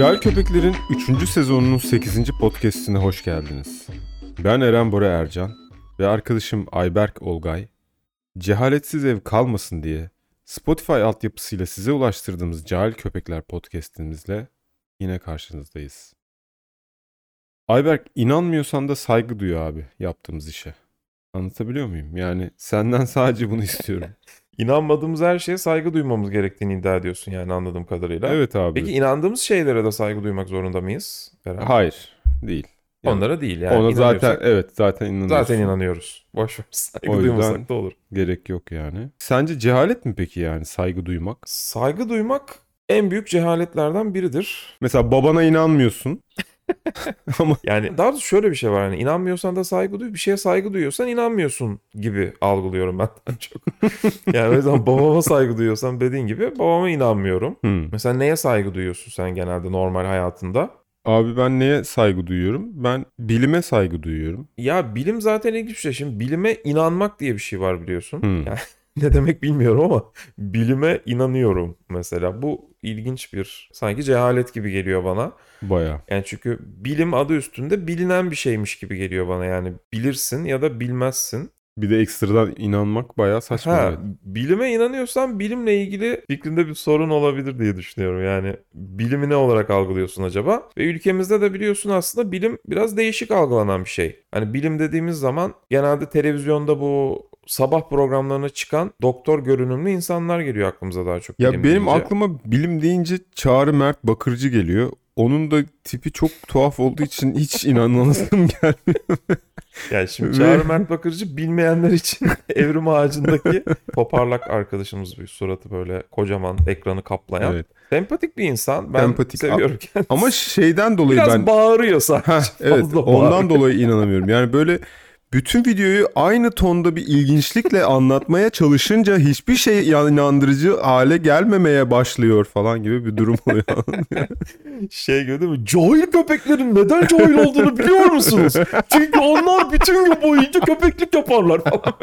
Cahil Köpekler'in 3. sezonunun 8. podcastine hoş geldiniz. Ben Eren Bora Ercan ve arkadaşım Ayberk Olgay, cehaletsiz ev kalmasın diye Spotify altyapısıyla size ulaştırdığımız Cahil Köpekler podcastimizle yine karşınızdayız. Ayberk inanmıyorsan da saygı duyuyor abi yaptığımız işe. Anlatabiliyor muyum? Yani senden sadece bunu istiyorum. İnanmadığımız her şeye saygı duymamız gerektiğini iddia ediyorsun yani anladığım kadarıyla. evet abi. Peki inandığımız şeylere de saygı duymak zorunda mıyız? Eren? Hayır, değil. Yani Onlara değil yani. Ona zaten evet zaten inanıyorsun. zaten inanıyoruz. Boş ver. Saygı O duymasak da olur. Gerek yok yani. Sence cehalet mi peki yani saygı duymak? Saygı duymak en büyük cehaletlerden biridir. Mesela babana inanmıyorsun. Ama Yani daha doğrusu şöyle bir şey var hani inanmıyorsan da saygı duy. Bir şeye saygı duyuyorsan inanmıyorsun gibi algılıyorum ben çok. yani o yüzden babama saygı duyuyorsam dediğin gibi babama inanmıyorum. Hmm. Mesela neye saygı duyuyorsun sen genelde normal hayatında? abi ben neye saygı duyuyorum? Ben bilime saygı duyuyorum. Ya bilim zaten ilginç bir şey. Şimdi bilime inanmak diye bir şey var biliyorsun. Hmm. Yani ne demek bilmiyorum ama bilime inanıyorum mesela. Bu ilginç bir sanki cehalet gibi geliyor bana. Baya. Yani çünkü bilim adı üstünde bilinen bir şeymiş gibi geliyor bana. Yani bilirsin ya da bilmezsin. Bir de ekstradan inanmak baya saçma. Ha, evet. bilime inanıyorsan bilimle ilgili fikrinde bir sorun olabilir diye düşünüyorum. Yani bilimi ne olarak algılıyorsun acaba? Ve ülkemizde de biliyorsun aslında bilim biraz değişik algılanan bir şey. Hani bilim dediğimiz zaman genelde televizyonda bu sabah programlarına çıkan doktor görünümlü insanlar geliyor aklımıza daha çok. Ya benim deyince. aklıma bilim deyince Çağrı Mert Bakırcı geliyor. Onun da tipi çok tuhaf olduğu için hiç inanasım gelmiyor. Yani şimdi Çağrı Mert Bakırcı bilmeyenler için evrim ağacındaki toparlak arkadaşımız bir suratı böyle kocaman ekranı kaplayan. Evet. Sempatik bir insan. Ben Sempatik. seviyorum kendisini. Ama şeyden dolayı Biraz ben bağırıyor sadece. Heh, evet Fazla ondan bağırıyor. dolayı inanamıyorum. Yani böyle bütün videoyu aynı tonda bir ilginçlikle anlatmaya çalışınca hiçbir şey inandırıcı hale gelmemeye başlıyor falan gibi bir durum oluyor. Şey değil mi? Cahil köpeklerin neden cahil olduğunu biliyor musunuz? Çünkü onlar bütün gün boyunca köpeklik yaparlar falan.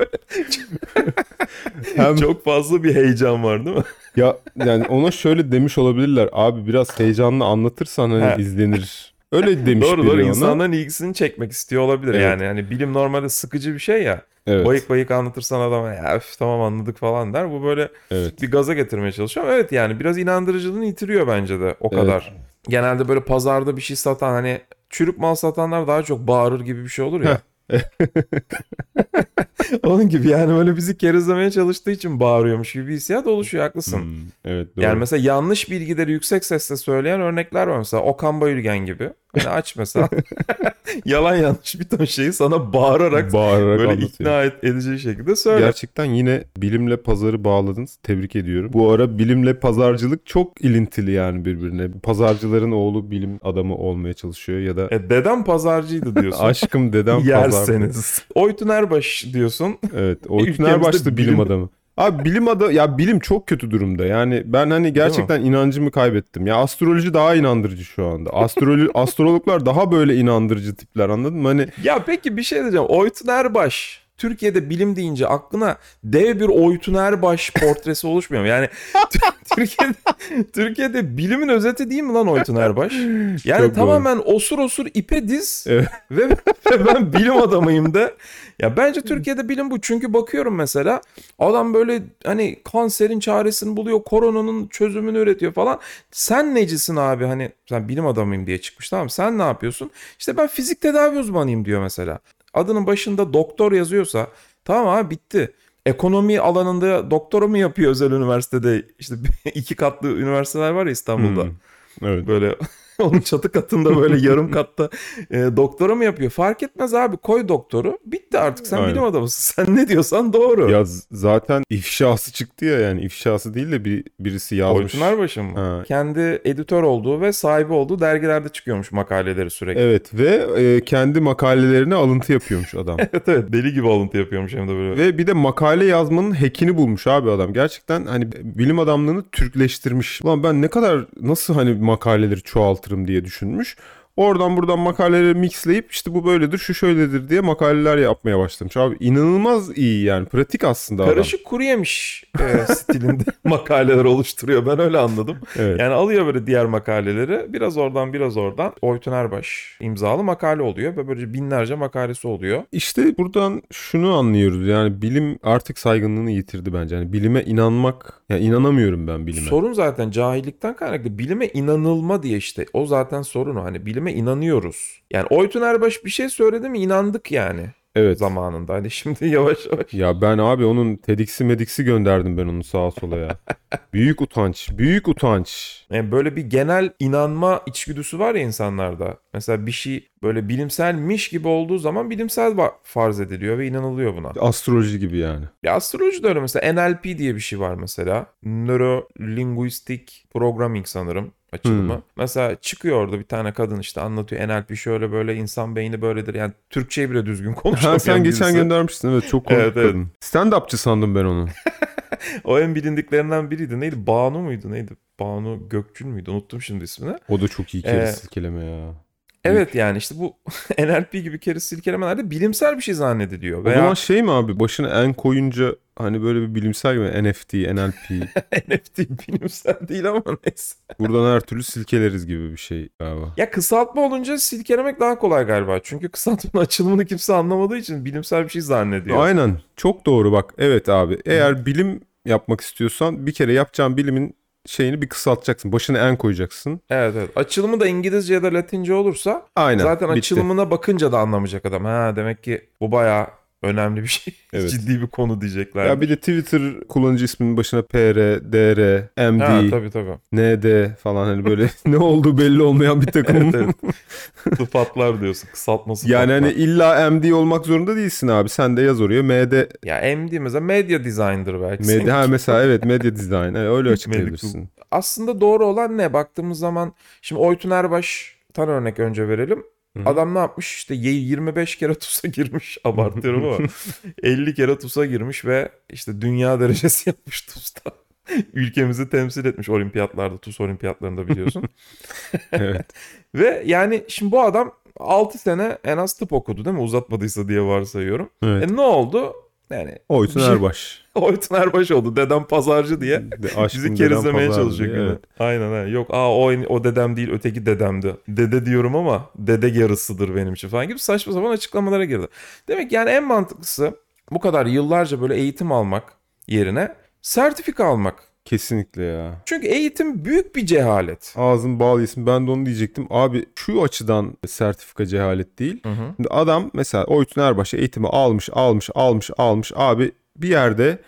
Hem Çok fazla bir heyecan var değil mi? ya yani ona şöyle demiş olabilirler. Abi biraz heyecanlı anlatırsan hani He. izlenir. Öyle demiş doğru biri doğru ona. insanların ilgisini çekmek istiyor olabilir Evet. yani. Yani bilim normalde sıkıcı bir şey ya. Evet. Bayık bayık anlatırsan adama ya öf, tamam anladık falan der. Bu böyle Evet. bir gaza getirmeye çalışıyor. Ama Evet yani biraz inandırıcılığını yitiriyor bence de o Evet. kadar. Genelde böyle pazarda bir şey satan hani çürük mal satanlar daha çok bağırır gibi bir şey olur ya. Onun gibi yani böyle bizi kerizlemeye çalıştığı için bağırıyormuş gibi bir hissiyat oluşuyor haklısın. Hmm, evet doğru. Yani mesela yanlış bilgileri yüksek sesle söyleyen örnekler var mesela Okan Bayülgen gibi. Hani aç mesela yalan yanlış bir ton şeyi sana bağırarak bağırarak böyle anlatıyor. ikna et, edici şekilde söyle. Gerçekten yine bilimle pazarı bağladınız. Tebrik ediyorum. Bu ara bilimle pazarcılık çok ilintili yani birbirine. Pazarcıların oğlu bilim adamı olmaya çalışıyor ya da E, dedem pazarcıydı diyorsun. aşkım dedem pazar. Yerseniz. Oytun Erbaş diyorsun. Evet. Oytun Ülkemizde Erbaş'ta bilim bilim- adamı. Abi bilim adı ya bilim çok kötü durumda. Yani ben hani gerçekten inancımı kaybettim. Ya astroloji daha inandırıcı şu anda. Astroloji astrologlar daha böyle inandırıcı tipler anladın mı? Hani Ya peki bir şey diyeceğim. Oytun Erbaş. Türkiye'de bilim deyince aklına dev bir Oytun Erbaş portresi oluşmuyor mu? Yani Türkiye'de, Türkiye'de bilimin özeti değil mi lan Oytun Erbaş? Yani Çok tamamen osur osur ipe diz Evet. ve, ve ben bilim adamıyım da. Ya bence Türkiye'de bilim bu. Çünkü bakıyorum mesela adam böyle hani kanserin çaresini buluyor, koronanın çözümünü üretiyor falan. Sen necisin abi hani sen bilim adamıyım diye çıkmış tamam mı? Sen ne yapıyorsun? İşte ben fizik tedavi uzmanıyım diyor mesela. Adının başında doktor yazıyorsa tamam abi bitti. Ekonomi alanında doktora mı yapıyor özel üniversitede? İşte iki katlı üniversiteler var ya İstanbul'da. Hmm. evet. Böyle onun çatı katında böyle yarım katta e, doktora mı yapıyor? Fark etmez abi koy doktoru. Bitti artık sen Aynen. bilim adamısın. Sen ne diyorsan doğru. Ya zaten ifşası çıktı ya yani ifşası değil de bir birisi yazmış. Oytun Erbaş'ın mı? Ha. Kendi editör olduğu ve sahibi olduğu dergilerde çıkıyormuş makaleleri sürekli. Evet ve e, kendi makalelerine alıntı yapıyormuş adam. Evet evet deli gibi alıntı yapıyormuş hem de böyle. Ve bir de makale yazmanın hackini bulmuş abi adam. Gerçekten hani bilim adamlığını Türkleştirmiş. Ulan ben ne kadar nasıl hani makaleleri çoğaltırım diye düşünmüş. Oradan buradan makaleleri mixleyip işte bu böyledir şu şöyledir diye makaleler yapmaya başlamış. Abi inanılmaz iyi yani pratik aslında adam. Karışık kuru yemiş e, stilinde makaleler oluşturuyor. Ben öyle anladım. Evet. Yani alıyor böyle diğer makaleleri biraz oradan biraz oradan. Oytun Erbaş imzalı makale oluyor ve böylece binlerce makalesi oluyor. İşte buradan şunu anlıyoruz yani bilim artık saygınlığını yitirdi bence. Yani bilime inanmak, yani inanamıyorum ben bilime. Sorun zaten cahillikten kaynaklı. Bilime inanılma diye işte. O zaten sorun o. Hani bilime inanıyoruz. Yani Oytun Erbaş bir şey söyledi mi inandık yani evet. zamanında. Hani şimdi yavaş yavaş. Ya ben abi onun TEDx'i medix'i gönderdim ben onu sağa sola ya. büyük utanç, büyük utanç. Yani böyle bir genel inanma içgüdüsü var ya insanlarda. Mesela bir şey böyle bilimselmiş gibi olduğu zaman bilimsel farz ediliyor ve inanılıyor buna. Astroloji gibi yani. Ya astroloji de öyle mesela NLP diye bir şey var mesela. Neuro Linguistic Programming sanırım açılımı. Hmm. Mesela çıkıyor orada bir tane kadın işte anlatıyor NLP şöyle böyle insan beyni böyledir. Yani Türkçeyi bile düzgün konuşamayan Ha, sen geçen birisi. göndermiştin evet çok komik Evet, evet. kadın. Stand-upçı sandım ben onu. O en bilindiklerinden biriydi. Neydi? Banu muydu? Neydi? Banu Gökçül müydü? Unuttum şimdi ismini. O da çok iyi kere Ee, silkeleme ya. Evet yani işte bu NLP gibi kere silkelemelerde bilimsel bir şey zannediliyor. O Veya zaman şey mi abi başına en koyunca hani böyle bir bilimsel gibi NFT, NLP NFT bilimsel değil ama neyse. buradan her türlü silkeleriz gibi bir şey galiba. Ya kısaltma olunca silkelemek daha kolay galiba. Çünkü kısaltmanın açılımını kimse anlamadığı için bilimsel bir şey zannediyor. Aynen çok doğru bak evet abi eğer bilim yapmak istiyorsan bir kere yapacağın bilimin şeyini bir kısaltacaksın. Başına en koyacaksın. Evet evet. Açılımı da İngilizce ya da Latince olursa Aynen. zaten bitti. açılımına bakınca da anlamayacak adam. Ha demek ki bu bayağı önemli bir şey. Evet. Ciddi bir konu diyecekler. Ya bir de Twitter kullanıcı isminin başına PR, DR, MD, Ha tabii tabii. ND falan hani böyle ne olduğu belli olmayan bir takım. Evet, evet. Sıfatlar diyorsun. Kısaltması Yani sıfatlar. hani illa MD olmak zorunda değilsin abi. Sen de yaz oraya MD. Ya MD mesela medya designer belki. Medya, ha mesela evet medya design. Evet, öyle açıklayabilirsin. Aslında doğru olan ne? Baktığımız zaman şimdi Oytun Erbaş'tan örnek önce verelim. Hı. Adam ne yapmış? İşte y- 25 kere TUS'a girmiş. Abartıyorum ama 50 kere TUS'a girmiş ve işte dünya derecesi yapmış TUS'ta. Ülkemizi temsil etmiş olimpiyatlarda, TUS olimpiyatlarında biliyorsun. evet. ve yani şimdi bu adam 6 sene en az tıp okudu değil mi? Uzatmadıysa diye varsayıyorum. evet. E ne oldu? Yani Oytun şey- Erbaş. Oytun Erbaş oldu. Dedem pazarcı diye. De, Bizi kerizlemeye çalışıyor diye, evet. Aynen ha. Yok aa o, o dedem değil öteki dedemdi. Dede diyorum ama dede yarısıdır benim için falan gibi saçma sapan açıklamalara girdi. Demek yani en mantıklısı bu kadar yıllarca böyle eğitim almak yerine sertifika almak. Kesinlikle ya. Çünkü eğitim büyük bir cehalet. Ağzım bağlı isim. Ben de onu diyecektim. Abi şu açıdan sertifika cehalet değil. Hı hı. Şimdi adam mesela Oytun Erbaş eğitimi almış, almış, almış, almış. Abi bir yerde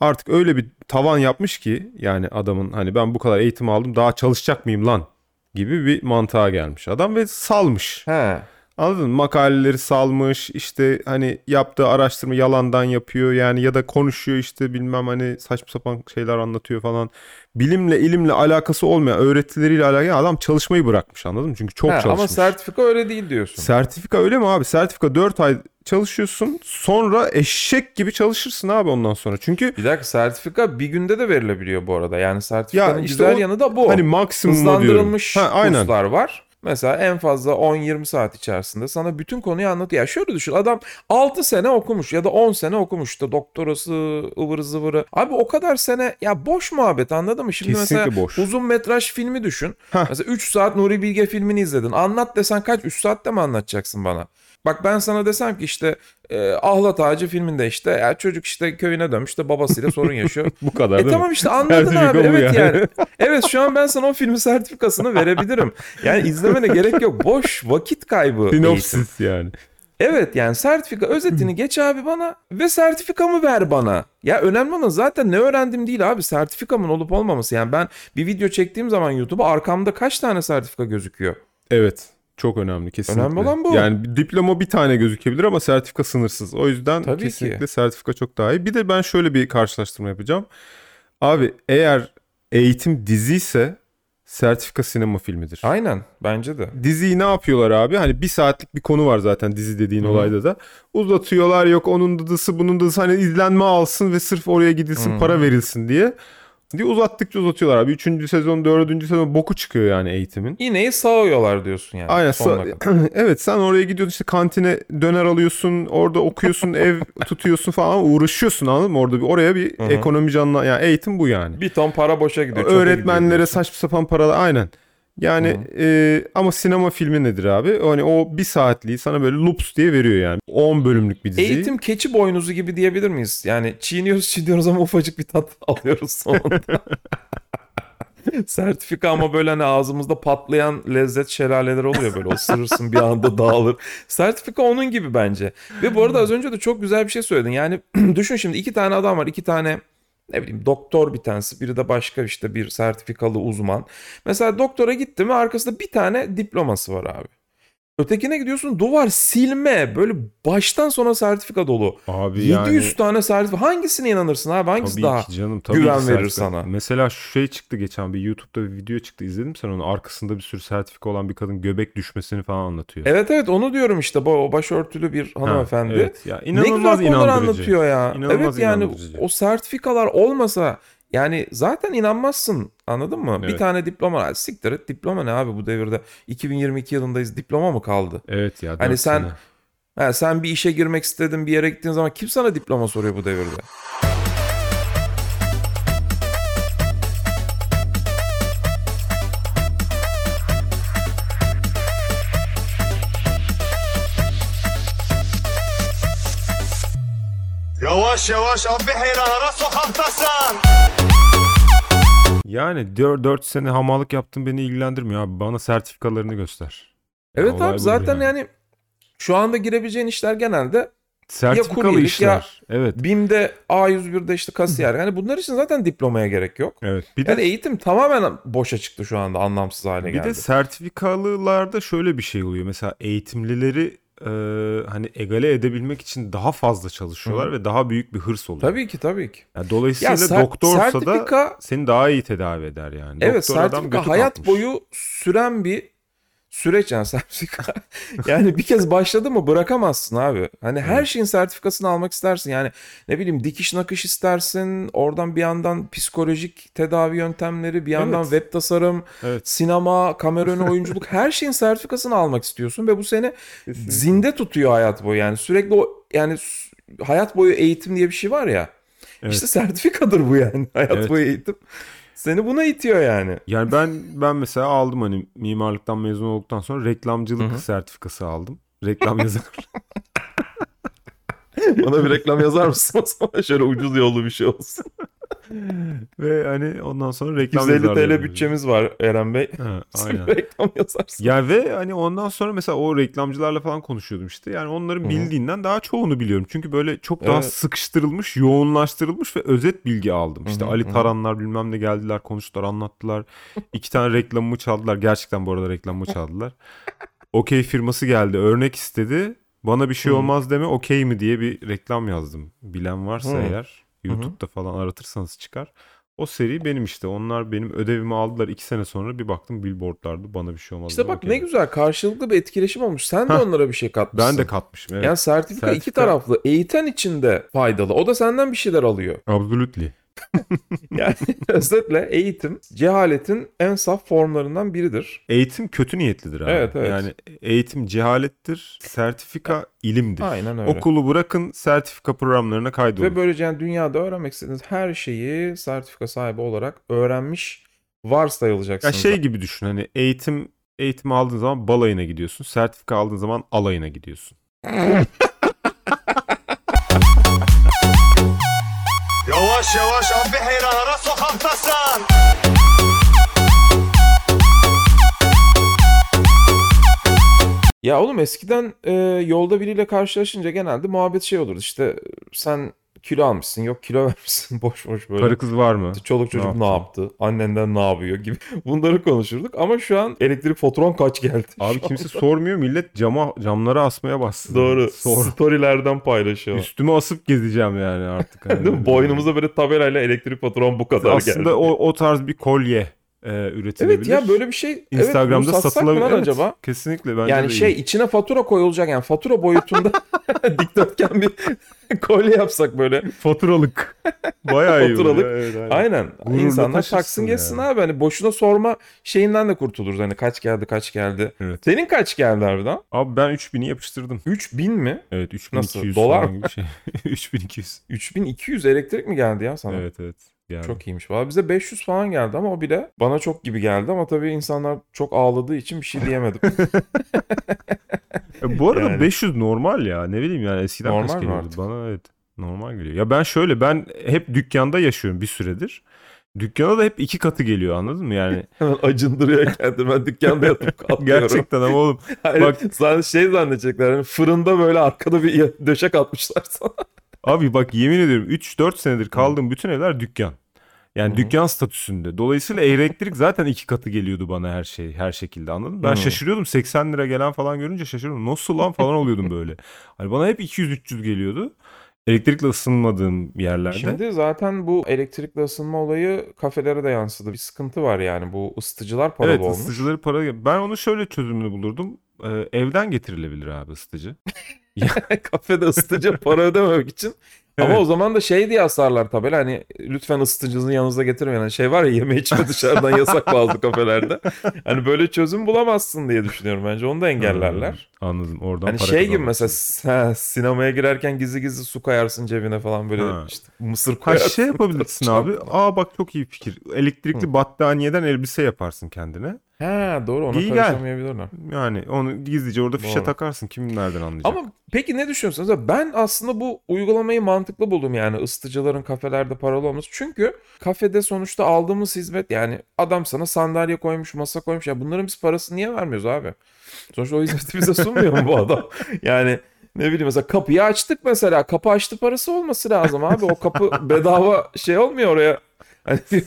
artık öyle bir tavan yapmış ki yani adamın hani ben bu kadar eğitim aldım daha çalışacak mıyım lan gibi bir mantığa gelmiş adam ve salmış. He. Anladın mı? Makaleleri salmış işte hani yaptığı araştırma yalandan yapıyor yani ya da konuşuyor işte bilmem hani saçma sapan şeyler anlatıyor falan. Bilimle ilimle alakası olmayan öğretileriyle alakalı adam çalışmayı bırakmış anladın mı? Çünkü çok He, çalışmış. ama sertifika öyle değil diyorsun. Sertifika öyle mi abi? Sertifika 4 ay çalışıyorsun sonra eşek gibi çalışırsın abi ondan sonra. Çünkü bir dakika sertifika bir günde de verilebiliyor bu arada. Yani sertifikanın Ya işte güzel o- yanı da bu. hani maksimum diyorum. hızlandırılmış Ha, aynen. kurslar var. Mesela en fazla 10-20 saat içerisinde sana bütün konuyu anlatıyor. Ya şöyle düşün adam 6 sene okumuş ya da 10 sene okumuş da doktorası ıvırı zıvırı. Abi o kadar sene ya boş muhabbet anladın mı? Şimdi Kesinlikle mesela boş. uzun metraj filmi düşün. Hah. Mesela 3 saat Nuri Bilge filmini izledin. Anlat desen kaç? 3 saatte mi anlatacaksın bana? Bak ben sana desem ki işte e, Ahlat Ağacı filminde işte ya çocuk işte köyüne dönmüş de babasıyla sorun yaşıyor. bu kadar E değil tamam mi? işte anladın abi. Evet yani. yani. Evet şu an ben sana o filmin sertifikasını verebilirim. Yani izlemene gerek yok. Boş vakit kaybı. Sinopsis yani. Evet yani sertifika özetini geç abi bana ve sertifikamı ver bana. Ya önemli olan zaten ne öğrendim değil abi sertifikamın olup olmaması. Yani ben bir video çektiğim zaman YouTube'a arkamda kaç tane sertifika gözüküyor? Evet. Çok önemli kesinlikle. Önemli olan bu. Yani diploma bir tane gözükebilir ama sertifika sınırsız. O yüzden Tabii kesinlikle ki. sertifika çok daha iyi. Bir de ben şöyle bir karşılaştırma yapacağım. Abi eğer eğitim diziyse sertifika sinema filmidir. Aynen bence de. Diziyi ne yapıyorlar abi? Hani bir saatlik bir konu var zaten dizi dediğin Hı. olayda da. Uzatıyorlar yok onun dıdısı bunun dıdısı hani izlenme alsın ve sırf oraya gidilsin Hı. para verilsin diye. Diye uzattıkça uzatıyorlar abi. Üçüncü sezon, dördüncü sezon boku çıkıyor yani eğitimin. İğneyi sağıyorlar diyorsun yani. Aynen. Sa- evet sen oraya gidiyorsun işte kantine döner alıyorsun. Orada okuyorsun, ev tutuyorsun falan. Uğraşıyorsun anladın mı? Orada bir oraya bir Hı hı. ekonomi canlı. Yani eğitim bu yani. Bir ton para boşa gidiyor. Öğretmenlere gidiyor saçma sapan paralar aynen. Yani Hı. e, ama sinema filmi nedir abi? Hani o bir saatliği sana böyle loops diye veriyor yani. 10 bölümlük bir diziyi. Eğitim keçi boynuzu gibi diyebilir miyiz? Yani çiğniyoruz çiğniyoruz ama ufacık bir tat alıyoruz sonunda. Sertifika ama böyle hani ağzımızda patlayan lezzet şelaleleri oluyor böyle ısırırsın bir anda dağılır. Sertifika onun gibi bence. Ve bu arada az önce de çok güzel bir şey söyledin. Yani düşün şimdi iki tane adam var iki tane ne bileyim doktor bir tanesi biri de başka işte bir sertifikalı uzman. Mesela doktora gitti mi arkasında bir tane diploması var abi. Ötekine gidiyorsun duvar silme böyle baştan sona sertifika dolu. Abi 700 yani tane sertifika hangisine inanırsın abi hangisi tabii daha? ki canım tabii güven ki verir sana? Mesela şu şey çıktı geçen bir YouTube'da bir video çıktı. İzledin mi sen onu? Arkasında bir sürü sertifika olan bir kadın göbek düşmesini falan anlatıyor. Evet evet onu diyorum işte bu o başörtülü bir Ha, hanımefendi. evet. Ya ne inanılmaz güzel konular anlatıyor ya. İnanılmaz evet yani o sertifikalar olmasa yani zaten inanmazsın anladın mı? Bir Evet. tane diploma siktir et diploma ne abi bu devirde 2022 yılındayız diploma mı kaldı? Evet ya. Hani sen- sene. Ha, sen bir işe girmek istedin bir yere gittiğin zaman kim sana diploma soruyor bu devirde? Yavaş yavaş abi heyran ara sokaktasın. Yani 4, sene hamallık yaptım beni ilgilendirmiyor abi. Bana sertifikalarını göster. Evet olay abi zaten yani. yani. şu anda girebileceğin işler genelde Sertifikalı kuryelik işler. Evet. BİM'de A101'de işte kasiyer. Yani bunlar için zaten diplomaya gerek yok. Evet. Bir de Yani eğitim tamamen boşa çıktı şu anda anlamsız hale Bir geldi. de sertifikalılarda şöyle bir şey oluyor. Mesela eğitimlileri e, hani egale edebilmek için daha fazla çalışıyorlar Hı. ve daha büyük bir hırs oluyor. Tabii ki tabii ki. Yani dolayısıyla Ya ser- doktorsa da sertifika seni daha iyi tedavi eder yani. evet Doktor sertifika hayat kalkmış. boyu süren bir süreç yani sertifika. yani bir kez başladı mı bırakamazsın abi. Hani her şeyin sertifikasını almak istersin. Yani ne bileyim dikiş nakış istersin. Oradan bir yandan psikolojik tedavi yöntemleri, bir yandan Evet. web tasarım, Evet. sinema, kamera önü oyunculuk her şeyin sertifikasını almak istiyorsun ve bu seni zinde tutuyor hayat boyu. Yani sürekli o yani hayat boyu eğitim diye bir şey var ya. Evet. İşte sertifikadır bu yani hayat Evet. boyu eğitim. Seni buna itiyor yani. Yani ben ben mesela aldım hani mimarlıktan mezun olduktan sonra reklamcılık Hı hı. sertifikası aldım. Reklam yazarı. Bana bir reklam yazar mısın o zaman? Şöyle ucuz yollu bir şey olsun. ve hani ondan sonra reklam 150 yazarlığı TL bütçemiz var Eren Bey. Ha, aynen. reklam yazarsın. Ya ve hani ondan sonra mesela o reklamcılarla falan konuşuyordum işte. Yani onların Hı bildiğinden daha çoğunu biliyorum. Çünkü böyle çok daha Evet. sıkıştırılmış, yoğunlaştırılmış ve özet bilgi aldım. İşte Hı hı, Ali. Taranlar bilmem ne geldiler, konuştular, anlattılar. İki tane reklamımı çaldılar. Gerçekten bu arada reklamımı çaldılar. Okey firması geldi, örnek istedi. Bana bir şey Hı. olmaz deme okey mi diye bir reklam yazdım. Bilen varsa Hı. eğer YouTube'da falan aratırsanız çıkar. O seri benim işte. Onlar benim ödevimi aldılar iki sene sonra bir baktım billboardlardı bana bir şey olmaz. İşte bak okey ne güzel karşılıklı bir etkileşim olmuş. Sen de Hah. onlara bir şey katmışsın. Ben de katmışım evet. Yani sertifika, iki Sertifika- taraflı. Eğiten için de faydalı. O da senden bir şeyler alıyor. Absolutely. Yani özetle eğitim cehaletin en saf formlarından biridir. Eğitim kötü niyetlidir abi. Evet, evet. Yani eğitim cehalettir, sertifika ilimdir. Aynen öyle. Okulu bırakın sertifika programlarına kaydolun. Ve böylece yani dünyada öğrenmek istediğiniz her şeyi sertifika sahibi olarak öğrenmiş Ya varsayılacaksınız. şey gibi düşün hani eğitim eğitim aldığın zaman balayına gidiyorsun. Sertifika aldığın zaman alayına gidiyorsun. Ya oğlum eskiden e, yolda biriyle karşılaşınca genelde muhabbet şey olurdu. İşte sen kilo almışsın, yok kilo vermişsin, boş boş böyle. Karı kız var mı? Çoluk çocuk Ne ne yaptı? yaptı? Annenden ne yapıyor gibi. Bunları konuşurduk ama şu an elektrik faturan kaç geldi? Abi kimse anda. sormuyor. Millet cama camlara asmaya bastı. Doğru. Sor. Storylerden paylaşıyor. Üstüme asıp gezeceğim yani artık. Hani. Boynumuza böyle tabelayla elektrik faturan bu kadar Aslında geldi. o, o tarz bir kolye e, üretilebilir. Evet ya böyle bir şey Instagram'da evet, satsak mı satılabilir. lan Evet, acaba? Kesinlikle bence Yani şey iyi. içine fatura koyulacak yani fatura boyutunda dikdörtgen bir kolye yapsak böyle. faturalık. Bayağı iyi. Faturalık. ya, Evet, aynen. Aynen. Gururla İnsanlar taksın geçsin yani. abi. Hani boşuna sorma şeyinden de kurtuluruz. Hani kaç geldi kaç geldi. Evet. Senin kaç geldi harbiden? Abi ben 3000'i yapıştırdım. 3000 mi? Evet 3200 Nasıl? Dolar falan mı? şey. 3200. 3200 elektrik mi geldi ya sana? Evet evet. Yani. Çok iyiymiş. Valla bize 500 falan geldi ama o bile bana çok gibi geldi ama tabii insanlar çok ağladığı için bir şey diyemedim. E, bu arada Yani. 500 normal ya. Ne bileyim yani eskiden Normal kaç geliyordu? Bana evet normal geliyor. Ya ben şöyle ben hep dükkanda yaşıyorum bir süredir. Dükkana da hep iki katı geliyor anladın mı? Yani Hemen acındırıyor kendini. Ben dükkanda yatıp kalkıyorum. gerçekten ama oğlum Hayır, Bak- şey zannedecekler. Hani fırında böyle arkada bir döşek atmışlar sana. Abi bak yemin ediyorum 3-4 senedir kaldığım bütün evler dükkan. Yani Hı. dükkan statüsünde. Dolayısıyla elektrik zaten iki katı geliyordu bana her şey her şekilde anladın mı? Ben Hı. şaşırıyordum 80 lira gelen falan görünce şaşırıyordum. Nasıl lan falan oluyordum böyle. Hani bana hep 200-300 geliyordu. Elektrikle ısınmadığım yerlerde. Şimdi zaten bu elektrikli ısınma olayı kafelere de yansıdı. Bir sıkıntı var yani. Bu ısıtıcılar paralı evet olmuş. ısıtıcıları para... Ben onu şöyle çözümünü bulurdum. Ee, evden getirilebilir abi ısıtıcı. Kafede ısıtıcı para ödememek için. Ama Evet. o zaman da şey diye asarlar tabela hani lütfen ısıtıcınızı yanınızda getirmeyin. Hani şey var ya yeme içme dışarıdan yasak bazı kafelerde. Hani böyle çözüm bulamazsın diye düşünüyorum bence. Onu da engellerler. Ha, Anladım oradan Hani para şey gibi mesela ha, sinemaya girerken gizli gizli su koyarsın cebine falan böyle Ha. işte mısır Ha koyarsın. şey yapabilirsin abi. Aa bak çok iyi fikir. Elektrikli Hı. battaniyeden elbise yaparsın kendine. Ha doğru ona İyi gel. karışamayabilirler. Yani onu gizlice orada fişe Doğru. takarsın. Kim nereden anlayacak? Ama peki ne düşünüyorsunuz? Ben aslında bu uygulamayı mantıklı buldum yani ısıtıcıların kafelerde paralı olması. Çünkü kafede sonuçta aldığımız hizmet yani adam sana sandalye koymuş, masa koymuş. Ya bunların biz parasını niye vermiyoruz abi? Sonuçta o hizmeti bize sunmuyor mu bu adam? Yani ne bileyim mesela kapıyı açtık mesela. Kapı açtı parası olması lazım abi. O kapı bedava şey olmuyor oraya. Hani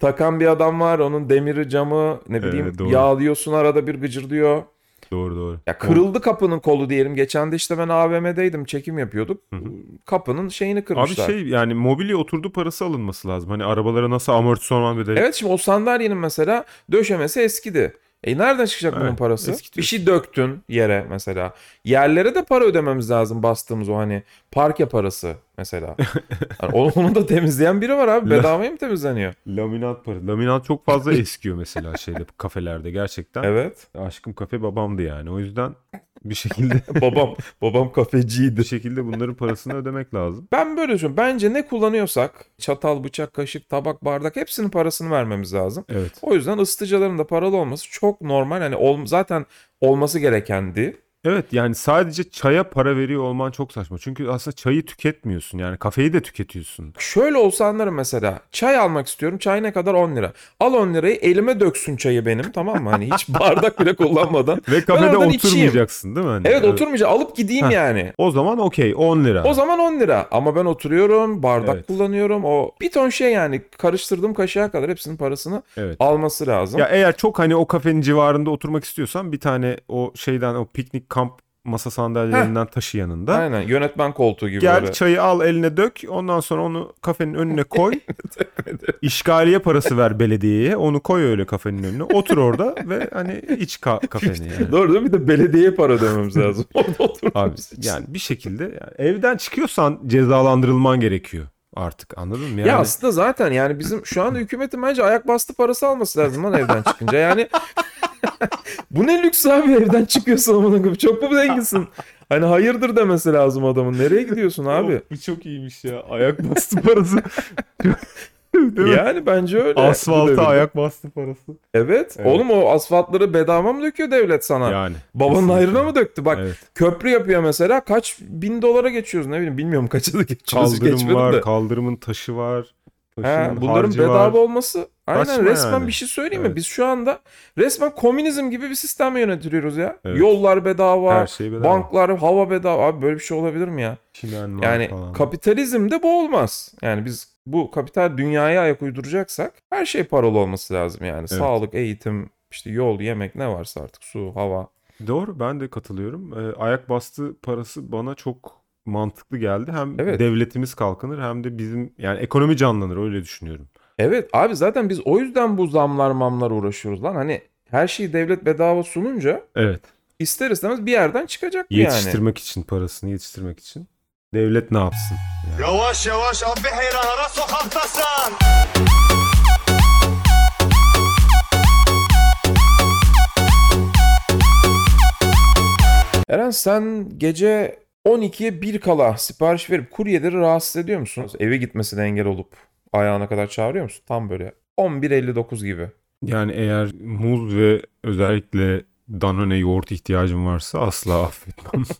takan bir adam var. Onun demiri camı ne bileyim Evet, doğru. yağlıyorsun arada bir gıcırdıyor. Doğru doğru. Ya kırıldı kapının kolu diyelim. Geçen de işte ben AVM'deydim çekim yapıyorduk. Hı hı. Kapının şeyini Abi kırmışlar. şey yani mobilya oturdu parası alınması lazım. Hani arabalara nasıl amortisman bedeli. Evet şimdi o sandalyenin mesela döşemesi eskidi. E nereden çıkacak bunun Evet, parası? eskitiyorsun. Bir şey döktün yere mesela. Yerlere de para ödememiz lazım bastığımız o hani parke parası mesela. Yani onu, onu da temizleyen biri var abi. Bedavaya mı temizleniyor? Laminat parası. Laminat çok fazla eskiyor mesela şeyde kafelerde gerçekten. Evet. Aşkım kafe babamdı yani. O yüzden bir şekilde babam babam kafeciydi. bir şekilde bunların parasını ödemek lazım. Ben böyle düşünüyorum. Bence ne kullanıyorsak çatal, bıçak, kaşık, tabak, bardak hepsinin parasını vermemiz lazım. Evet. O yüzden ısıtıcıların da paralı olması çok normal. Hani ol, zaten olması gerekendi. Evet yani sadece çaya para veriyor olman çok saçma. Çünkü aslında çayı tüketmiyorsun. Yani kafeyi de tüketiyorsun. Şöyle olsa anlarım mesela. Çay almak istiyorum. Çay ne kadar? 10 lira. Al 10 lirayı elime döksün çayı benim tamam mı? Hani hiç bardak bile kullanmadan. Ve kafede oradan içeyim. oturmayacaksın değil mi? Hani? Evet oturmayacağım. Alıp gideyim Heh. yani. O zaman okey 10 lira. O zaman 10 lira. Ama ben oturuyorum. Bardak Evet. kullanıyorum. O bir ton şey yani. Karıştırdığım kaşığa kadar hepsinin parasını Evet. alması lazım. Ya eğer çok hani o kafenin civarında oturmak istiyorsan bir tane o şeyden o piknik kamp masa sandalyelerinden taşı yanında. Aynen. Yönetmen koltuğu gibi Gel böyle. çayı al eline dök. Ondan sonra onu kafenin önüne koy. İşgaliye parası ver belediyeye. Onu koy öyle kafenin önüne. Otur orada ve hani iç ka- kafeni yani. Doğru değil mi? Bir de belediyeye para ödememiz lazım. Orada Abi için. yani bir şekilde yani evden çıkıyorsan cezalandırılman gerekiyor artık anladın mı? Yani Ya aslında zaten yani bizim şu an hükümetin bence ayak bastı parası alması lazım lan evden çıkınca. Yani bu ne lüks abi evden çıkıyorsun amına koyayım. Çok mu zenginsin? Hani hayırdır demesi lazım adamın. Nereye gidiyorsun abi? Bu çok iyiymiş ya. Ayak bastı parası. Değil mi? Yani bence öyle. Asfalta ayak bastı parası. Evet. Evet. Oğlum o asfaltları bedava mı döküyor devlet sana? Yani. Babanın kesinlikle. hayrına mı döktü? Bak Evet. köprü yapıyor mesela kaç bin dolara geçiyoruz ne bileyim bilmiyorum kaça da geçiyoruz. Kaldırım var, de. kaldırımın taşı var. He, bunların bedava var. olması aynen Saçma resmen yani. bir şey söyleyeyim mi? Evet. Biz şu anda resmen komünizm gibi bir sistemle yönetiliyoruz ya. Evet. Yollar bedava, Her şey bedava. banklar hava bedava. Abi böyle bir şey olabilir mi ya? Çimen Yani falan. kapitalizmde bu olmaz. Yani biz bu kapital dünyaya ayak uyduracaksak her şey paralı olması lazım yani. Sağlık, eğitim, işte yol, yemek ne varsa artık su, hava. Doğru ben de katılıyorum. Ee, ayak bastı parası bana çok mantıklı geldi. Hem Evet. devletimiz kalkınır hem de bizim yani ekonomi canlanır öyle düşünüyorum. Evet abi zaten biz o yüzden bu zamlar mamlar uğraşıyoruz lan. Hani her şeyi devlet bedava sununca Evet. ister istemez bir yerden çıkacak bu yani. Yetiştirmek için parasını yetiştirmek için. Devlet ne yapsın? Yavaş yavaş abi heyranlara sokaktasın. Eren sen gece 12'ye 1 kala sipariş verip kuryeleri rahatsız ediyor musun? Eve gitmesine engel olup ayağına kadar çağırıyor musun? Tam böyle 11.59 gibi. Yani eğer muz ve özellikle Danone yoğurt ihtiyacım varsa asla affetmem.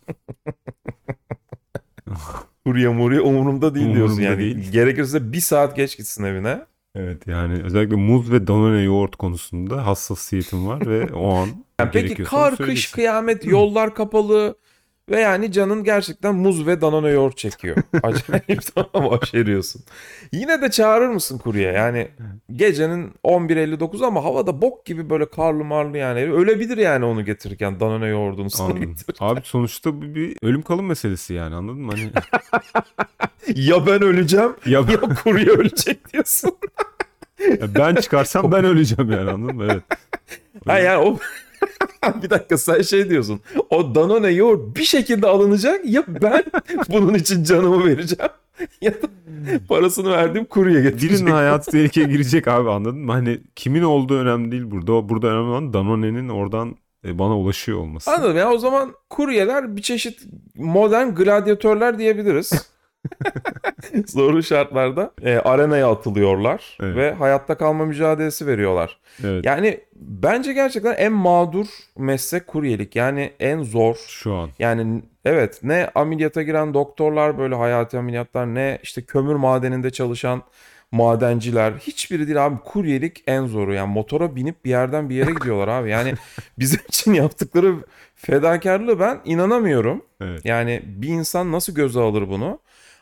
Kurye murye umurumda değil diyorsun Umurumda yani. değil. Gerekirse bir saat geç gitsin evine. evet yani özellikle muz ve Danone yoğurt konusunda hassasiyetim var ve o an Yani peki kar, kış, kıyamet, yollar kapalı ve yani canın gerçekten muz ve danone yoğurt çekiyor. Acayip tamam aşeriyorsun. Yine de çağırır mısın kurye? Yani gecenin 11.59 ama havada bok gibi böyle karlı marlı yani. Ölebilir yani onu getirirken danone yoğurdunu sana Anladım. getirirken. Abi sonuçta bu bir ölüm kalım meselesi yani anladın mı? Hani Ya ben öleceğim ya ya kurye ölecek diyorsun. ya ben çıkarsam ben öleceğim yani anladın mı? Evet. Ha yani o bir dakika sen şey diyorsun. O Danone yoğurt bir şekilde alınacak ya ben bunun için canımı vereceğim ya da parasını verdiğim kurye getirecek. Birinin hayatı tehlikeye girecek abi anladın mı? Hani kimin olduğu önemli değil burada. Burada önemli olan Danone'nin oradan e, bana ulaşıyor olması. Anladım ya o zaman kuryeler bir çeşit modern gladyatörler diyebiliriz. Zorlu şartlarda e, arenaya atılıyorlar Evet. ve hayatta kalma mücadelesi veriyorlar. Evet. Yani bence gerçekten en mağdur meslek kuryelik. Yani en zor. Şu an. Yani evet ne ameliyata giren doktorlar böyle hayati ameliyatlar ne işte kömür madeninde çalışan madenciler hiçbiri değil abi kuryelik en zoru yani motora binip bir yerden bir yere gidiyorlar abi yani bizim için yaptıkları fedakarlığı ben inanamıyorum Evet. yani bir insan nasıl göze alır bunu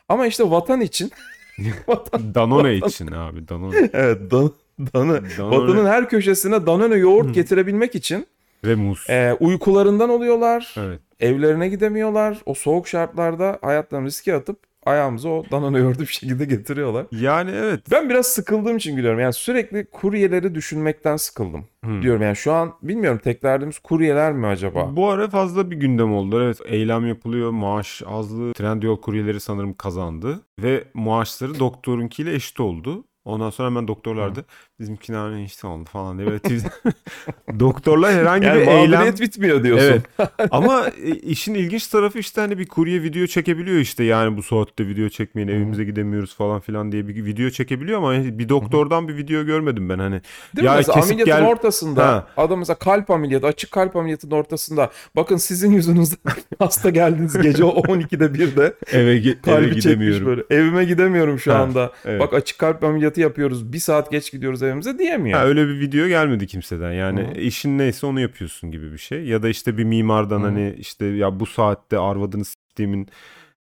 ama işte vatan için vatan, Danone için abi. Danone. evet dan, danı, Danone vatanın her köşesine Danone yoğurt getirebilmek için ve muz. e, uykularından oluyorlar Evet. Evlerine gidemiyorlar. O soğuk şartlarda hayatlarını riske atıp ayağımıza o Danone yoğurdu bir şekilde getiriyorlar. Yani evet. Ben biraz sıkıldığım için gülüyorum. Yani sürekli kuryeleri düşünmekten sıkıldım. Hı. Diyorum yani şu an bilmiyorum tek derdimiz kuryeler mi acaba? Bu ara fazla bir gündem oldu. Evet eylem yapılıyor. Maaş azlığı. Trendyol kuryeleri sanırım kazandı. Ve maaşları doktorunkiyle eşit oldu. Ondan sonra hemen doktorlar da bizimkine hani eşit oldu falan diye böyle Doktorlar herhangi Yani bir eylem bitmiyor diyorsun. Evet. Ama e, işin ilginç tarafı işte hani bir kurye video çekebiliyor işte yani bu saatte video çekmeyin evimize gidemiyoruz falan filan diye bir video çekebiliyor ama bir doktordan bir video görmedim ben hani. Değil mi? Ya Mesela kesip ameliyatın gel- ortasında Ha. adam mesela kalp ameliyatı açık kalp ameliyatının ortasında bakın sizin yüzünüzden hasta geldiniz gece 12'de 1'de Eve, ge- eve kalbi gidemiyorum. böyle evime gidemiyorum şu Ha, anda evet. bak açık kalp ameliyatı yapıyoruz bir saat geç gidiyoruz evimize diyemiyor. Ha, öyle bir video gelmedi kimseden. Yani Hı. işin neyse onu yapıyorsun gibi bir şey. Ya da işte bir mimardan Hı. hani işte ya bu saatte arvadını s**tiğimin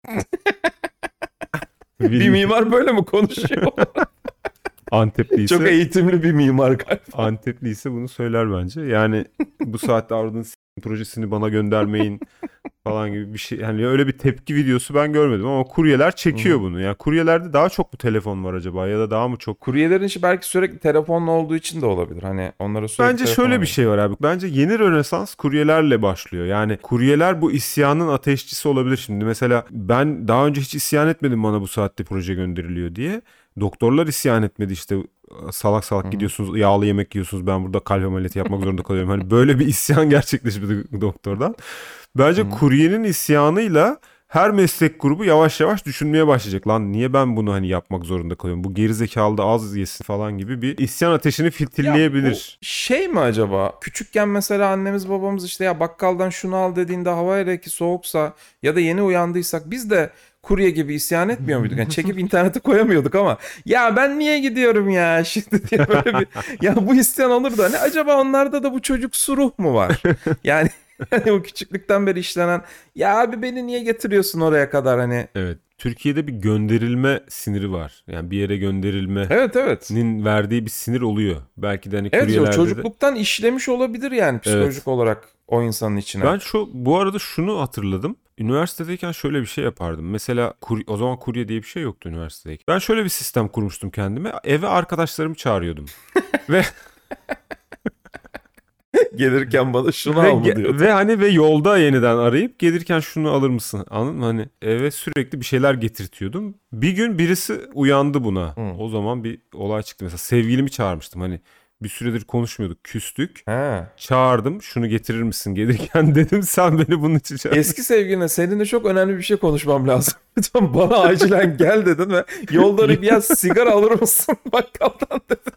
Bir mimar böyle mi konuşuyor? Antepliyse Çok eğitimli bir mimar galiba. Antepliyse bunu söyler bence. Yani bu saatte arvadını s**tin projesini bana göndermeyin falan gibi bir şey. Yani öyle bir tepki videosu ben görmedim ama kuryeler çekiyor Hı. bunu. Yani kuryelerde daha çok mu telefon var acaba ya da daha mı çok Kuryelerin işi belki sürekli telefonla olduğu için de olabilir. Hani onlara sürekli Bence şöyle bir var. şey var abi. Bence yeni Rönesans kuryelerle başlıyor. Yani kuryeler bu isyanın ateşçisi olabilir şimdi. Mesela ben daha önce hiç isyan etmedim bana bu saatte proje gönderiliyor diye. Doktorlar isyan etmedi işte salak salak Hı. gidiyorsunuz yağlı yemek yiyorsunuz ben burada kalp ameliyatı yapmak zorunda kalıyorum. Hani böyle bir isyan gerçekleşmedi doktordan. Bence Hı. kuryenin isyanıyla her meslek grubu yavaş yavaş düşünmeye başlayacak. Lan niye ben bunu hani yapmak zorunda kalıyorum? Bu gerizekalı da az yesin falan gibi bir isyan ateşini fitilleyebilir. şey mi acaba? Küçükken mesela annemiz babamız işte ya bakkaldan şunu al dediğinde hava hele ki soğuksa ya da yeni uyandıysak biz de kurye gibi isyan etmiyor muyduk? Yani çekip internete koyamıyorduk ama ya ben niye gidiyorum ya şimdi diye böyle bir ya bu isyan olurdu. Hani acaba onlarda da bu çocuk ruh mu var? Yani hani o küçüklükten beri işlenen ya abi beni niye getiriyorsun oraya kadar hani Evet. Türkiye'de bir gönderilme siniri var. Yani bir yere gönderilmenin Evet evet. verdiği bir sinir oluyor. Belki de hani Evet kuryelerde de- çocukluktan işlemiş olabilir yani psikolojik olarak o insanın içine. Ben şu bu arada şunu hatırladım. Üniversitedeyken şöyle bir şey yapardım. Mesela kur- o zaman kurye diye bir şey yoktu üniversitedeyken. Ben şöyle bir sistem kurmuştum kendime. Eve arkadaşlarımı çağırıyordum. ve Gelirken bana şunu ve, al mı diyordu. ve hani ve yolda yeniden arayıp gelirken şunu alır mısın? Anladın mı? Hani eve sürekli bir şeyler getirtiyordum. Bir gün birisi uyandı buna. Hı. O zaman bir olay çıktı. Mesela sevgilimi çağırmıştım. Hani bir süredir konuşmuyorduk. Küstük. He. Çağırdım. Şunu getirir misin gelirken dedim. Sen beni bunun için çağırdın. Eski sevgiline seninle çok önemli bir şey konuşmam lazım. Lütfen bana acilen gel dedin ve yolda bir biraz sigara alır mısın bakkaldan dedin.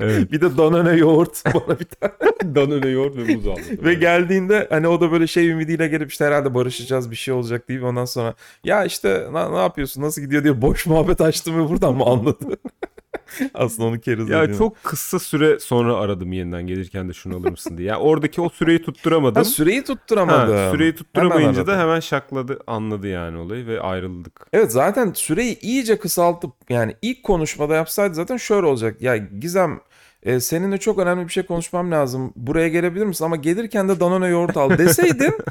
Evet. Bir de Danone yoğurt bana bir tane. Danone yoğurt ve buz aldım. Ve geldiğinde hani o da böyle şey ümidiyle gelip işte herhalde barışacağız bir şey olacak deyip ondan sonra ya işte ne, ne yapıyorsun nasıl gidiyor diye boş muhabbet açtım ve buradan mı anladı? Aslında onu keriz Ya dediğini. çok kısa süre sonra aradım yeniden gelirken de şunu alır mısın diye. Yani oradaki o süreyi tutturamadım. Ha, süreyi tutturamadım. Ha, süreyi Hemen tutturamayınca aradım. da hemen şakladı anladı yani olayı ve ayrıldık. Evet zaten süreyi iyice kısaltıp yani ilk konuşmada yapsaydı zaten şöyle olacak. Ya Gizem e, seninle çok önemli bir şey konuşmam lazım. Buraya gelebilir misin? Ama gelirken de Danone yoğurt al deseydin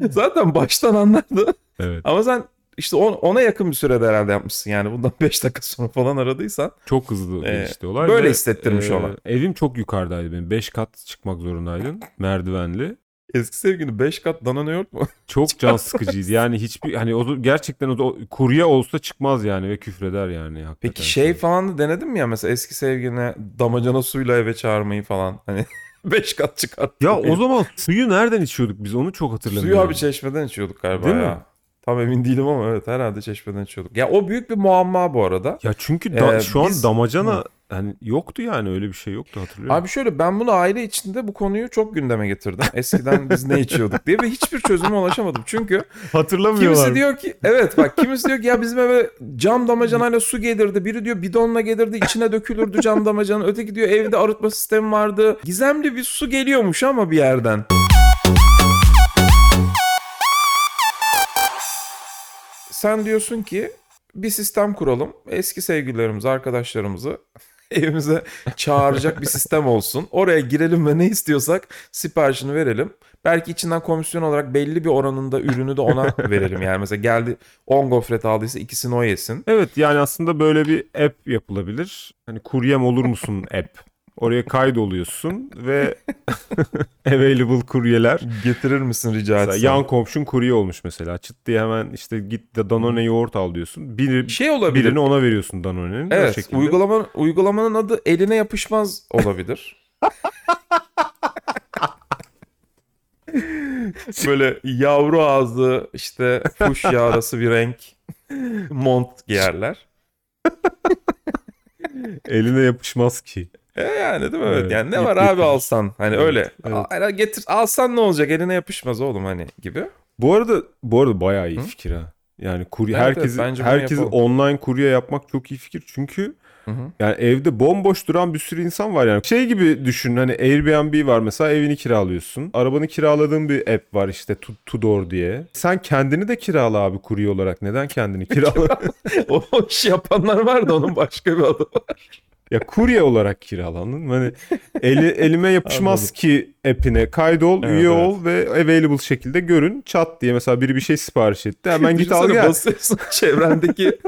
zaten baştan anlardı. Evet. Ama sen işte on- ona yakın bir sürede herhalde yapmışsın. Yani bundan 5 dakika sonra falan aradıysan. Çok hızlı Ee, gelişti olay. böyle ve, hissettirmiş ona. Evim çok yukarıdaydı benim. 5 kat çıkmak zorundaydın. Merdivenli. Eski sevgili 5 kat Danone yoğurt mu? Çok can sıkıcıydı. Yani hiçbir hani o gerçekten o, o kurye olsa çıkmaz yani ve küfreder yani. Hakikaten. Peki şey falan da denedin mi ya mesela eski sevgiline damacana suyla eve çağırmayı falan. Hani 5 kat çıkart. Ya o zaman suyu nereden içiyorduk biz onu çok hatırlamıyorum. Suyu abi çeşmeden içiyorduk galiba Değil ya. mi? Tam emin değilim ama evet herhalde çeşmeden içiyorduk. Ya o büyük bir muamma bu arada. Ya çünkü da- Ee, şu an biz- damacana hani yoktu yani öyle bir şey yoktu hatırlıyorum. Abi şöyle ben bunu aile içinde bu konuyu çok gündeme getirdim. Eskiden biz ne içiyorduk diye ve hiçbir çözüme ulaşamadım. Çünkü hatırlamıyorlar. kimisi diyor ki evet bak kimisi diyor ki ya bizim eve cam damacanayla su gelirdi. Biri diyor bidonla gelirdi içine dökülürdü cam damacanın. Öteki diyor evde arıtma sistemi vardı. Gizemli bir su geliyormuş ama bir yerden. Sen diyorsun ki bir sistem kuralım. Eski sevgililerimizi, arkadaşlarımızı evimize çağıracak bir sistem olsun. Oraya girelim ve ne istiyorsak siparişini verelim. Belki içinden komisyon olarak belli bir oranında ürünü de ona verelim. Yani mesela geldi 10 gofret aldıysa ikisini o yesin. Evet yani aslında böyle bir app yapılabilir. Hani kuryem olur musun app. Oraya kaydoluyorsun ve available kuryeler. Getirir misin rica etsem? yan komşun kurye olmuş mesela. Çıt diye hemen işte git de Danone yoğurt al diyorsun. Bir, şey olabilir. birini ona veriyorsun Danone'nin. Evet, şekilde. uygulamanın, adı eline yapışmaz olabilir. Böyle yavru ağzı işte fuşya arası bir renk mont giyerler. Eline yapışmaz ki. E yani değil mi? Evet. Evet, Yani ne var abi alsan hani Evet, öyle. evet. Aa, getir alsan ne olacak eline yapışmaz oğlum hani gibi. Bu arada bu arada bayağı iyi Hı? fikir ha. Yani kurye Evet, herkesi evet, herkesi online kurye yapmak çok iyi fikir. Çünkü yani evde bomboş duran bir sürü insan var yani. Şey gibi düşün hani Airbnb var mesela evini kiralıyorsun. Arabanı kiraladığın bir app var işte Tu- Tudor diye. Sen kendini de kirala abi kurye olarak. Neden kendini kirala? o işi yapanlar var da onun başka bir adı var. Ya kurye olarak kirala anladın mı? Hani eli, elime yapışmaz Anladım. ki app'ine kaydol, Evet, üye evet. ol ve available şekilde görün. Çat diye mesela biri bir şey sipariş etti. Hemen git al gel. basıyorsun çevrendeki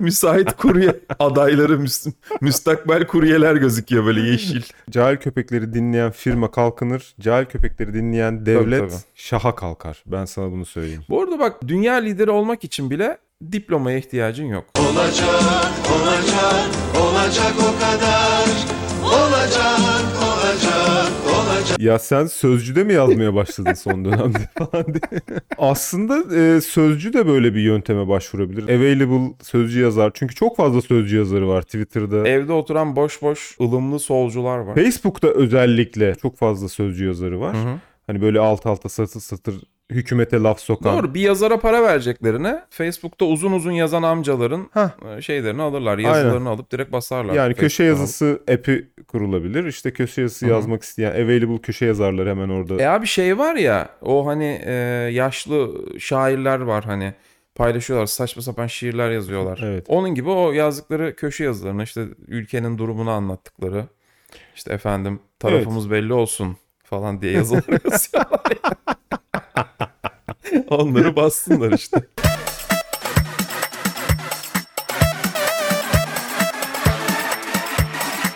müsait kurye adayları müs- müstakbel kuryeler gözüküyor böyle yeşil. Cahil köpekleri dinleyen firma kalkınır. Cahil köpekleri dinleyen devlet Tabii, tabii. şaha kalkar. Ben sana bunu söyleyeyim. Bu arada bak dünya lideri olmak için bile diplomaya ihtiyacın yok. Olacak, olacak, olacak o kadar. Olacak, olacak, olacak. Ya sen sözcüde mi yazmaya başladın son dönemde falan diye. Aslında e, sözcü de böyle bir yönteme başvurabilir. Available sözcü yazar. Çünkü çok fazla sözcü yazarı var Twitter'da. Evde oturan boş boş ılımlı solcular var. Facebook'ta özellikle çok fazla sözcü yazarı var. Hı hı. Hani böyle alt alta satır satır hükümete laf sokan. Doğru bir yazara para vereceklerine Facebook'ta uzun uzun yazan amcaların Hah. e, şeylerini alırlar. Yazılarını alıp direkt basarlar. Yani köşe Facebook'tan yazısı app'i kurulabilir. İşte köşe yazısı Hı hı. yazmak isteyen available köşe yazarları hemen orada. E abi şey var ya o hani e, yaşlı şairler var hani paylaşıyorlar. Saçma sapan şiirler yazıyorlar. Evet. Onun gibi o yazdıkları köşe yazılarını işte ülkenin durumunu anlattıkları işte efendim tarafımız belli olsun falan diye yazılar yazıyorlar. Onları bassınlar işte.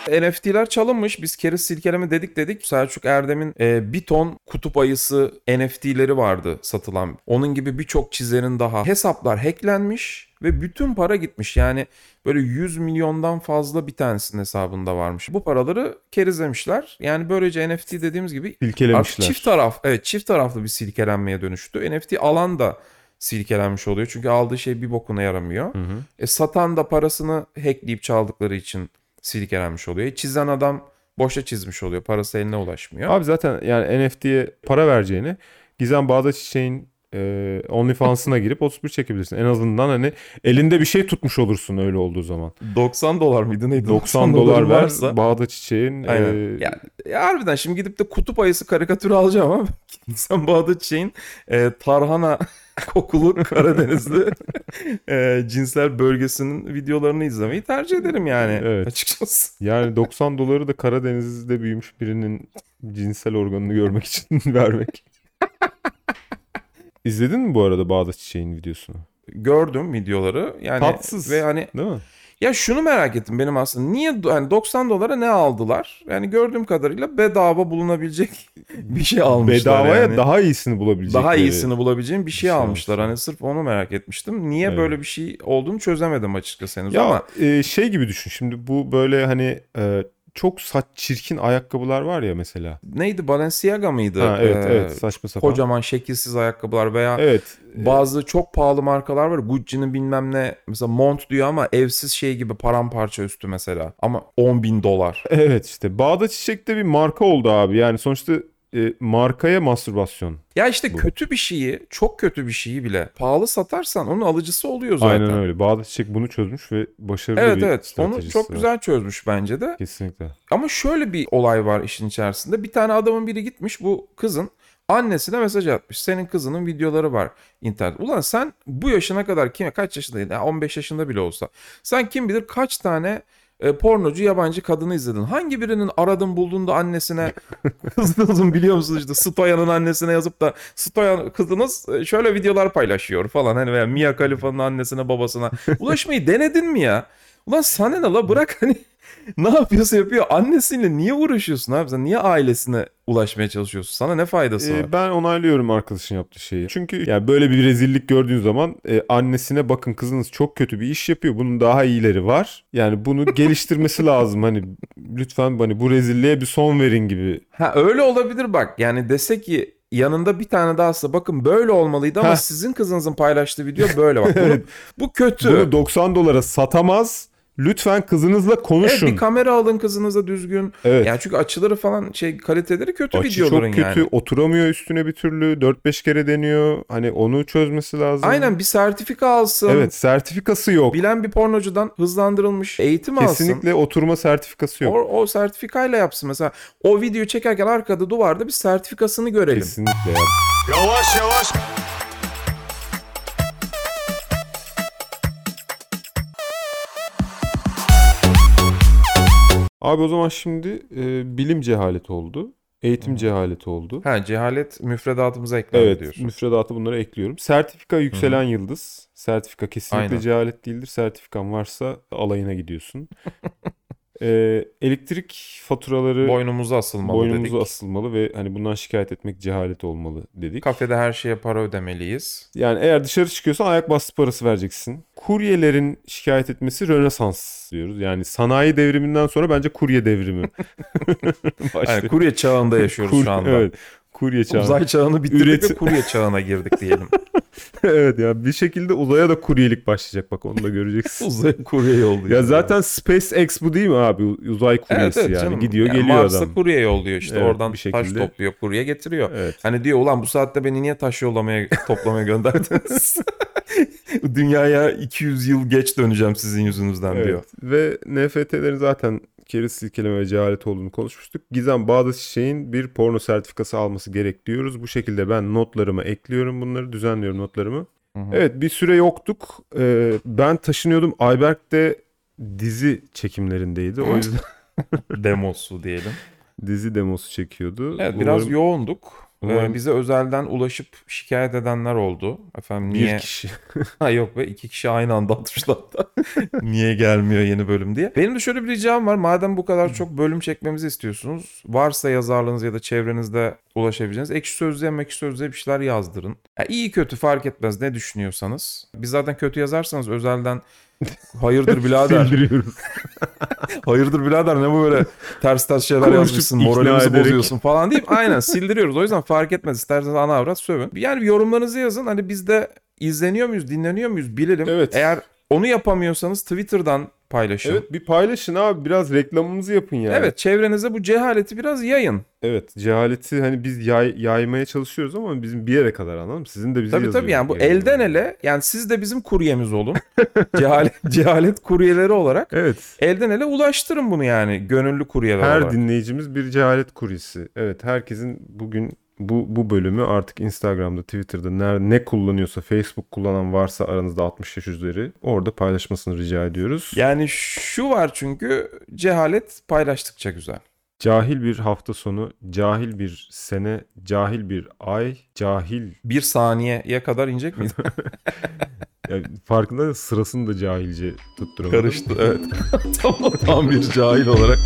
NFT'ler çalınmış. Biz keriz silkeleme dedik dedik. Selçuk Erdem'in e, bir ton kutup ayısı NFT'leri vardı satılan. Onun gibi birçok çizerin daha. Hesaplar hacklenmiş ve bütün para gitmiş. Yani böyle 100 milyondan fazla bir tanesinin hesabında varmış. Bu paraları kerizlemişler. Yani böylece NFT dediğimiz gibi Artık çift taraf, evet çift taraflı bir silkelenmeye dönüştü. NFT alan da silkelenmiş oluyor. Çünkü aldığı şey bir bokuna yaramıyor. Hı hı. E, satan da parasını hackleyip çaldıkları için silkelenmiş oluyor. E, çizen adam boşa çizmiş oluyor. Parası eline ulaşmıyor. Abi zaten yani NFT'ye para vereceğini Gizem Bağdaçiçek'in e, OnlyFans'ına girip 31 çekebilirsin. En azından hani elinde bir şey tutmuş olursun öyle olduğu zaman. 90 dolar mıydı neydi? 90 dolar ver varsa. Bağdaçiçek'in e, Aynen. Ya, ya harbiden şimdi gidip de kutup ayısı karikatürü alacağım ama sen Bağdat Çiçek'in e, tarhana kokulu Karadenizli e, cinsel bölgesinin videolarını izlemeyi tercih ederim yani Evet. açıkçası. yani 90 doları da Karadeniz'de büyümüş birinin cinsel organını görmek için vermek. İzledin mi bu arada Bağdaçiçek'in videosunu? Gördüm videoları yani Tatsız. ve hani Değil mi? ya şunu merak ettim benim aslında niye hani 90 dolara ne aldılar? Yani gördüğüm kadarıyla bedava bulunabilecek bir şey almışlar Bedavaya yani. daha iyisini bulabilecekleri. daha iyisini bulabileceğim bir şey, şey almışlar. almışlar. Hani sırf onu merak etmiştim. Niye Evet. böyle bir şey olduğunu çözemedim açıkçası henüz Ya ama e, şey gibi düşün şimdi bu böyle hani e, çok saç çirkin ayakkabılar var ya mesela. neydi Balenciaga mıydı? Ha, evet Ee, evet saçma sapan. Kocaman şekilsiz ayakkabılar veya Evet. bazı çok pahalı markalar var. Gucci'nin bilmem ne mesela mont diyor ama evsiz şey gibi paramparça üstü mesela. Ama 10 bin dolar. Evet işte Bağda Çiçek de bir marka oldu abi. Yani sonuçta e, markaya mastürbasyon. Ya işte Bu. kötü bir şeyi, çok kötü bir şeyi bile pahalı satarsan onun alıcısı oluyor zaten. Aynen öyle. Bağda Çiçek bunu çözmüş ve başarılı Evet bir evet. Onu stratejisi çok var. güzel çözmüş bence de. Kesinlikle. Ama şöyle bir olay var işin içerisinde. Bir tane adamın biri gitmiş bu kızın annesine mesaj atmış. Senin kızının videoları var internet. Ulan sen bu yaşına kadar kime kaç yaşındaydın? Ya 15 yaşında bile olsa. Sen kim bilir kaç tane e, pornocu yabancı kadını izledin. Hangi birinin aradın buldun da annesine kızınızın biliyor musunuz işte Stoyan'ın annesine yazıp da Stoyan kızınız e, şöyle videolar paylaşıyor falan. Hani veya Mia Khalifa'nın annesine babasına ulaşmayı denedin mi ya? Ulan sana ne la bırak hani ne yapıyorsa yapıyor. Annesiyle niye uğraşıyorsun abi sen? Niye ailesine ulaşmaya çalışıyorsun? Sana ne faydası var? Ee, ben onaylıyorum arkadaşın yaptığı şeyi. Çünkü yani böyle bir rezillik gördüğün zaman e, annesine bakın kızınız çok kötü bir iş yapıyor. Bunun daha iyileri var. Yani bunu geliştirmesi lazım. Hani lütfen hani bu rezilliğe bir son verin gibi. Ha öyle olabilir bak. Yani dese ki yanında bir tane daha ise bakın böyle olmalıydı ama Heh. sizin kızınızın paylaştığı video böyle bak. Bunu- bu kötü. Bunu 90 dolara satamaz. Lütfen kızınızla Evet konuşun. bir kamera alın kızınıza düzgün. Evet. Yani çünkü açıları falan şey kaliteleri kötü Açı videoların çok kötü. yani. Oturamıyor üstüne bir türlü. 4-5 kere deniyor. Hani onu çözmesi lazım. Aynen bir sertifika alsın. Evet sertifikası yok. Bilen bir pornocudan hızlandırılmış eğitim alsın. Kesinlikle oturma sertifikası yok. O, o sertifikayla yapsın mesela. O videoyu çekerken arkada duvarda bir sertifikasını görelim. Kesinlikle ya. Yavaş yavaş. Abi o zaman şimdi e, bilim cehaleti oldu. Eğitim cehaleti oldu. Ha cehalet müfredatımıza eklendi Evet, diyorsun. müfredatı bunlara ekliyorum. Sertifika yükselen yıldız. Sertifika kesinlikle Aynen. cehalet değildir. Sertifikan varsa alayına gidiyorsun. Ee, elektrik faturaları Boynumuza asılmalı boynumuza dedik. asılmalı ve hani bundan şikayet etmek cehalet olmalı dedik. Kafede her şeye para ödemeliyiz. Yani eğer dışarı çıkıyorsan ayak bastı parası vereceksin. Kuryelerin şikayet etmesi Rönesans diyoruz. Yani sanayi devriminden sonra bence kurye devrimi. Yani kurye çağında yaşıyoruz Kur- şu anda. Evet. Kurye çağı. Uzay çağını bitirdik ve Üretim- kurye çağına girdik diyelim. evet ya bir şekilde uzaya da kuryelik başlayacak bak onu da göreceksin. Uzay kurye yolluyor. ya zaten SpaceX bu değil mi abi? Uzay kuryesi yani. canım. Gidiyor Yani geliyor Mars'a adam. kurye yolluyor işte Evet, oradan bir taş şekilde. topluyor kurye getiriyor. Evet. Hani diyor ulan bu saatte beni niye taş yollamaya toplamaya gönderdiniz? Dünyaya 200 yıl geç döneceğim sizin yüzünüzden diyor. Evet. Ve NFT'lerin zaten keriz silkeleme ve cehalet olduğunu konuşmuştuk. Gizem Bağdat Çiçek'in bir porno sertifikası alması gerek diyoruz. Bu şekilde ben notlarıma ekliyorum bunları, düzenliyorum notlarımı. Hı hı. Evet bir süre yoktuk. Ee, ben taşınıyordum. Ayberk de dizi çekimlerindeydi. O yüzden Demosu diyelim. dizi demosu çekiyordu. Evet biraz Umarım. Ee, bize özelden ulaşıp şikayet edenler oldu. Efendim bir niye? kişi. Ha yok be iki kişi aynı anda atmışlar da. niye gelmiyor yeni bölüm diye. Benim de şöyle bir ricam var. Madem bu kadar çok bölüm çekmemizi istiyorsunuz. Varsa yazarlığınız ya da çevrenizde ulaşabileceğiniz ekşi sözlüğe mekşi sözlüğe bir şeyler yazdırın. Ya iyi kötü fark etmez ne düşünüyorsanız. Biz zaten kötü yazarsanız özelden hayırdır birader. Hayırdır birader ne bu böyle ters ters şeyler Konuşup yazmışsın moralimizi ederek. bozuyorsun falan deyip aynen sildiriyoruz. O yüzden fark etmez isterseniz ana avrat sövün. Yani yorumlarınızı yazın hani biz de izleniyor muyuz dinleniyor muyuz bilelim. Evet. Eğer onu yapamıyorsanız Twitter'dan paylaşın. Evet. Evet bir paylaşın abi biraz reklamımızı yapın yani. çevrenize bu cehaleti biraz yayın. Evet cehaleti hani biz yay, yaymaya çalışıyoruz ama bizim bir yere kadar anladın mı? Sizin de bizi Tabii tabii yani bu elden ele yani siz de bizim kuryemiz olun. cehalet, cehalet kuryeleri olarak Evet. elden ele ulaştırın bunu yani gönüllü kuryeler Her olarak. dinleyicimiz bir cehalet kuryesi. Evet herkesin bugün bu bu bölümü artık Instagram'da, Twitter'da ne, ne kullanıyorsa, Facebook kullanan varsa aranızda 60 yaş üzeri orada paylaşmasını rica ediyoruz. Yani şu var çünkü cehalet paylaştıkça güzel. Cahil bir hafta sonu, cahil bir sene, cahil bir ay, cahil Bir saniyeye kadar inecek miydi? yani farkında sırasını da cahilce tutturamadım. Karıştı evet. tam, tam bir cahil olarak.